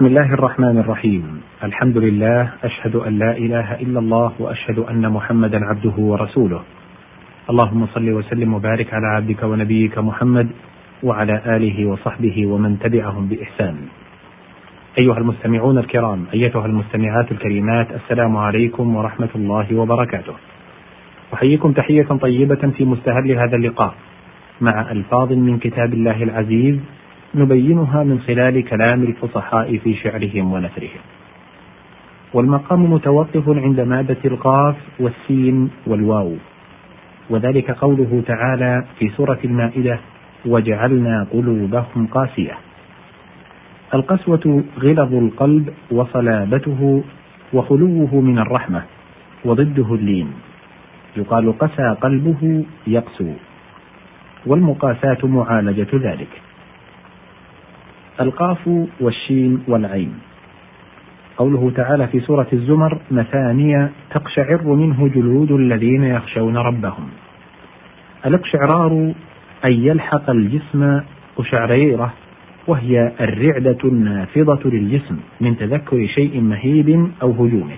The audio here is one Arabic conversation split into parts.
بسم الله الرحمن الرحيم. الحمد لله أشهد أن لا إله إلا الله وأشهد أن محمدا عبده ورسوله. اللهم صل وسلم وبارك على عبدك ونبيك محمد وعلى آله وصحبه ومن تبعهم بإحسان. أيها المستمعون الكرام أيتها المستمعات الكريمات السلام عليكم ورحمة الله وبركاته. أحييكم تحية طيبة في مستهل هذا اللقاء مع ألفاظ من كتاب الله العزيز نبينها من خلال كلام الفصحاء في شعرهم ونثرهم. والمقام متوقف عند مادة القاف والسين والواو. وذلك قوله تعالى في سورة المائدة وجعلنا قلوبهم قاسية القسوة غلظ القلب وصلابته وخلوه من الرحمة وضده اللين. يقال قسى قلبه يقسو. والمقاساة معالجة ذلك. القاف والشين والعين. قوله تعالى في سورة الزمر مثانية تقشعر منه جلود الذين يخشون ربهم. الاقشعرار أن يلحق الجسم قشعريرة وهي الرعدة النافضة للجسم من تذكر شيء مهيب أو هجومه.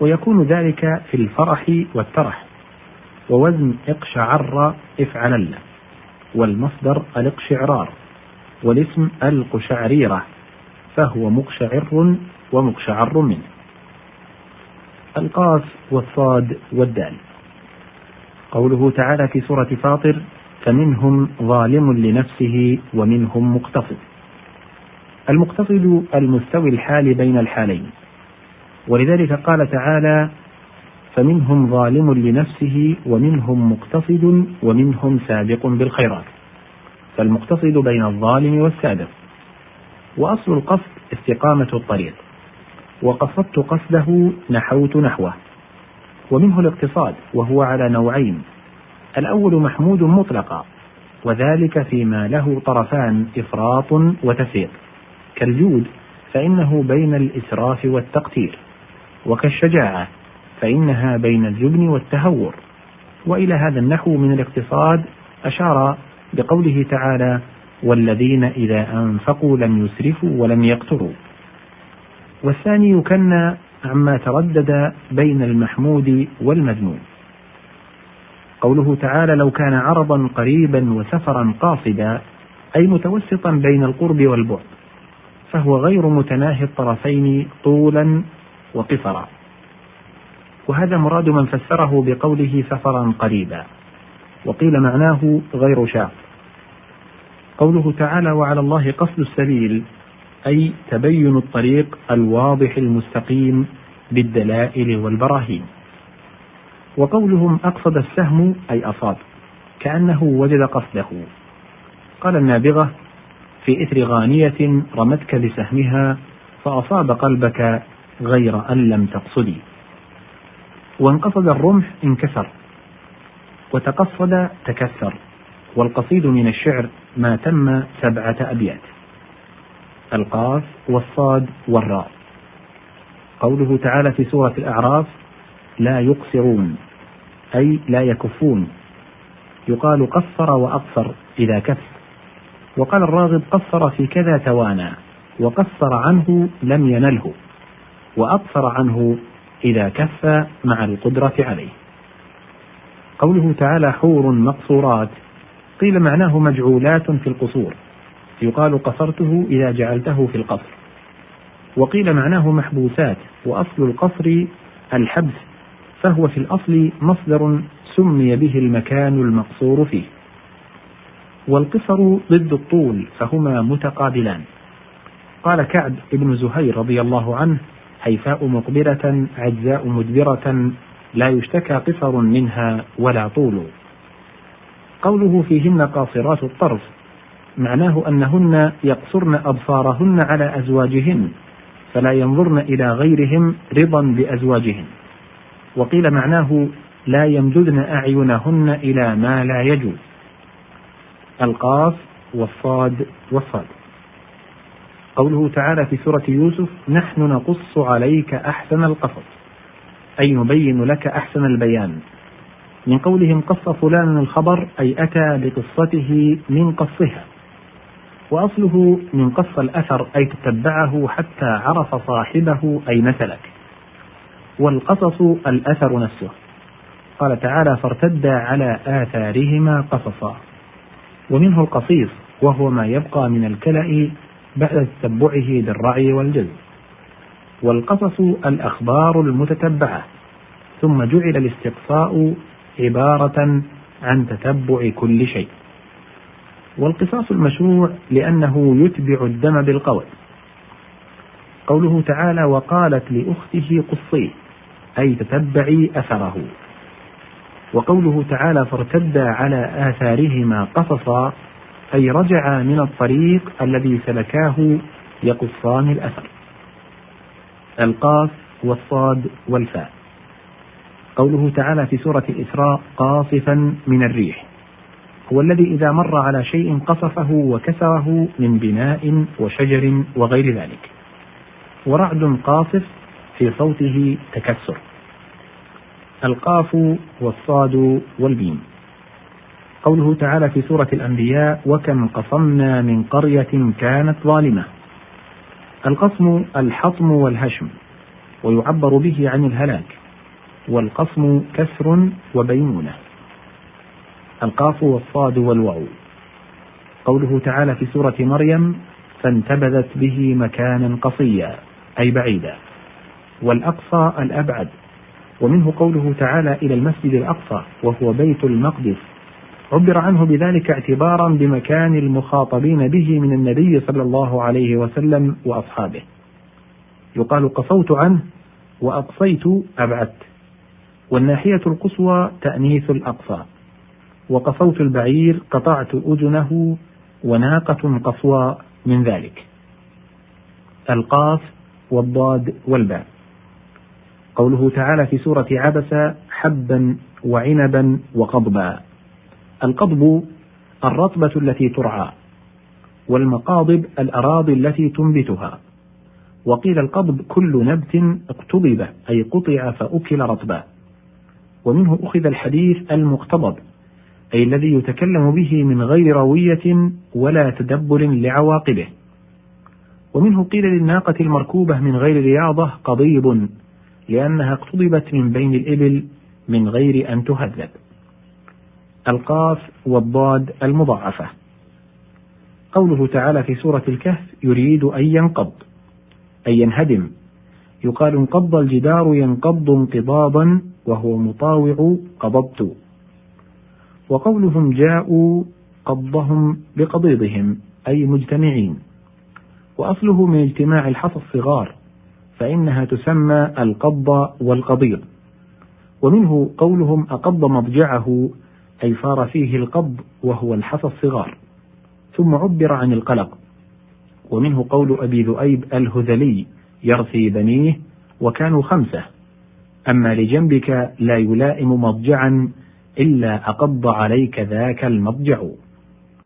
ويكون ذلك في الفرح والترح. ووزن اقشعر افعلل والمصدر الاقشعرار. والاسم القشعريرة فهو مقشعر ومقشعر منه. القاف والصاد والدال. قوله تعالى في سورة فاطر فمنهم ظالم لنفسه ومنهم مقتصد. المقتصد المستوي الحال بين الحالين. ولذلك قال تعالى فمنهم ظالم لنفسه ومنهم مقتصد ومنهم سابق بالخيرات. فالمقتصد بين الظالم والسابق وأصل القصد استقامة الطريق. وقصدت قصده نحوت نحوه. ومنه الاقتصاد وهو على نوعين. الأول محمود مطلقا وذلك فيما له طرفان إفراط وتفريط. كالجود فإنه بين الإسراف والتقتير. وكالشجاعة فإنها بين الجبن والتهور. وإلى هذا النحو من الاقتصاد أشار بقوله تعالى والذين إذا أنفقوا لم يسرفوا ولم يقتروا. والثاني يكنى عما تردد بين المحمود والمذموم قوله تعالى لو كان عرضا قريبا وسفرا قاصدا أي متوسطا بين القرب والبعد فهو غير متناهي الطرفين طولا وقصرا. وهذا مراد من فسره بقوله سفرا قريبا وقيل معناه غير شاق. قوله تعالى وعلى الله قصد السبيل أي تبين الطريق الواضح المستقيم بالدلائل والبراهين. وقولهم أقصد السهم أي أصاب كأنه وجد قصده. قال النابغة في إثر غانية رمتك بسهمها فأصاب قلبك غير أن لم تقصدي. وانقصد الرمح انكسر. وتقصد تكسر. والقصيد من الشعر ما تم سبعة أبيات. القاف والصاد والراء. قوله تعالى في سورة الأعراف لا يقصرون أي لا يكفون. يقال قصر وأقصر إذا كف. وقال الراغب قصر في كذا توانى وقصر عنه لم ينله وأقصر عنه إذا كف مع القدرة عليه. قوله تعالى حور مقصورات قيل معناه مجعولات في القصور. يقال قصرته إذا جعلته في القصر. وقيل معناه محبوسات وأصل القصر الحبس فهو في الأصل مصدر سمي به المكان المقصور فيه. والقصر ضد الطول فهما متقابلان. قال كعب بن زهير رضي الله عنه هيفاء مقبلة عجزاء مدبرة لا يشتكى قصر منها ولا طول. قوله فيهن قاصرات الطرف معناه أنهن يقصرن أبصارهن على أزواجهن فلا ينظرن إلى غيرهم رضا بأزواجهن. وقيل معناه لا يمددن أعينهن إلى ما لا يجوز. القاف والصاد والصاد. قوله تعالى في سورة يوسف نحن نقص عليك أحسن القصص أي نبين لك أحسن البيان. من قولهم قص فلان الخبر أي أتى بقصته من قصها وأصله من قص الأثر أي تتبعه حتى عرف صاحبه أين سلك. والقصص الأثر نفسه. قال تعالى فارتدا على آثارهما قصصا. ومنه القصيص وهو ما يبقى من الكلأ بعد تتبعه بالرعي والجزم. والقصص الأخبار المتتبعة. ثم جعل الاستقصاء عبارة عن تتبع كل شيء. والقصاص المشروع لأنه يتبع الدم بالقول. قوله تعالى وقالت لأخته قصيه أي تتبعي أثره. وقوله تعالى فارتدا على آثارهما قصصا أي رجعا من الطريق الذي سلكاه يقصان الأثر. القاف والصاد والفاء. قوله تعالى في سورة الإسراء قاصفا من الريح. هو الذي إذا مر على شيء قصفه وكسره من بناء وشجر وغير ذلك. ورعد قاصف في صوته تكسر. القاف والصاد والبين. قوله تعالى في سورة الأنبياء وكم قصمنا من قرية كانت ظالمة القصم الحطم والهشم ويعبر به عن الهلاك. والقصم كسر وبينونة. القاف والصاد والواو. قوله تعالى في سورة مريم فانتبذت به مكانا قصيا أي بعيدا. والأقصى الأبعد. ومنه قوله تعالى إلى المسجد الأقصى وهو بيت المقدس. عبر عنه بذلك اعتبارا بمكان المخاطبين به من النبي صلى الله عليه وسلم وأصحابه. يقال قصوت عنه وأقصيت أبعدت. والناحية القصوى تأنيث الأقصى. وقصوت البعير قطعت أذنه وناقة قصوى من ذلك. القاف والضاد والباء. قوله تعالى في سورة عبس حبا وعنبا وقضبا. القضب الرطبة التي ترعى والمقاضب الأراضي التي تنبتها. وقيل القضب كل نبت اقتضب أي قطع فأكل رطبا ومنه أخذ الحديث المقتضب أي الذي يتكلم به من غير روية ولا تدبر لعواقبه. ومنه قيل للناقة المركوبة من غير رياضة قضيب لأنها اقتضبت من بين الإبل من غير أن تهذب. القاف والضاد المضاعفة. قوله تعالى في سورة الكهف يريد أن ينقض أي ينهدم. يقال انقض الجدار ينقض انقضاضا وهو مطاوع قبضت. وقولهم جاءوا قضهم بقضيضهم أي مجتمعين. وأصله من اجتماع الحصى الصغار فإنها تسمى القض والقضيض ومنه قولهم أقض مضجعه أي صار فيه القض وهو الحصى الصغار. ثم عبر عن القلق. ومنه قول أبي ذؤيب الهذلي يرثي بنيه وكانوا خمسة. أما لجنبك لا يلائم مضجعا إلا أقض عليك ذاك المضجع.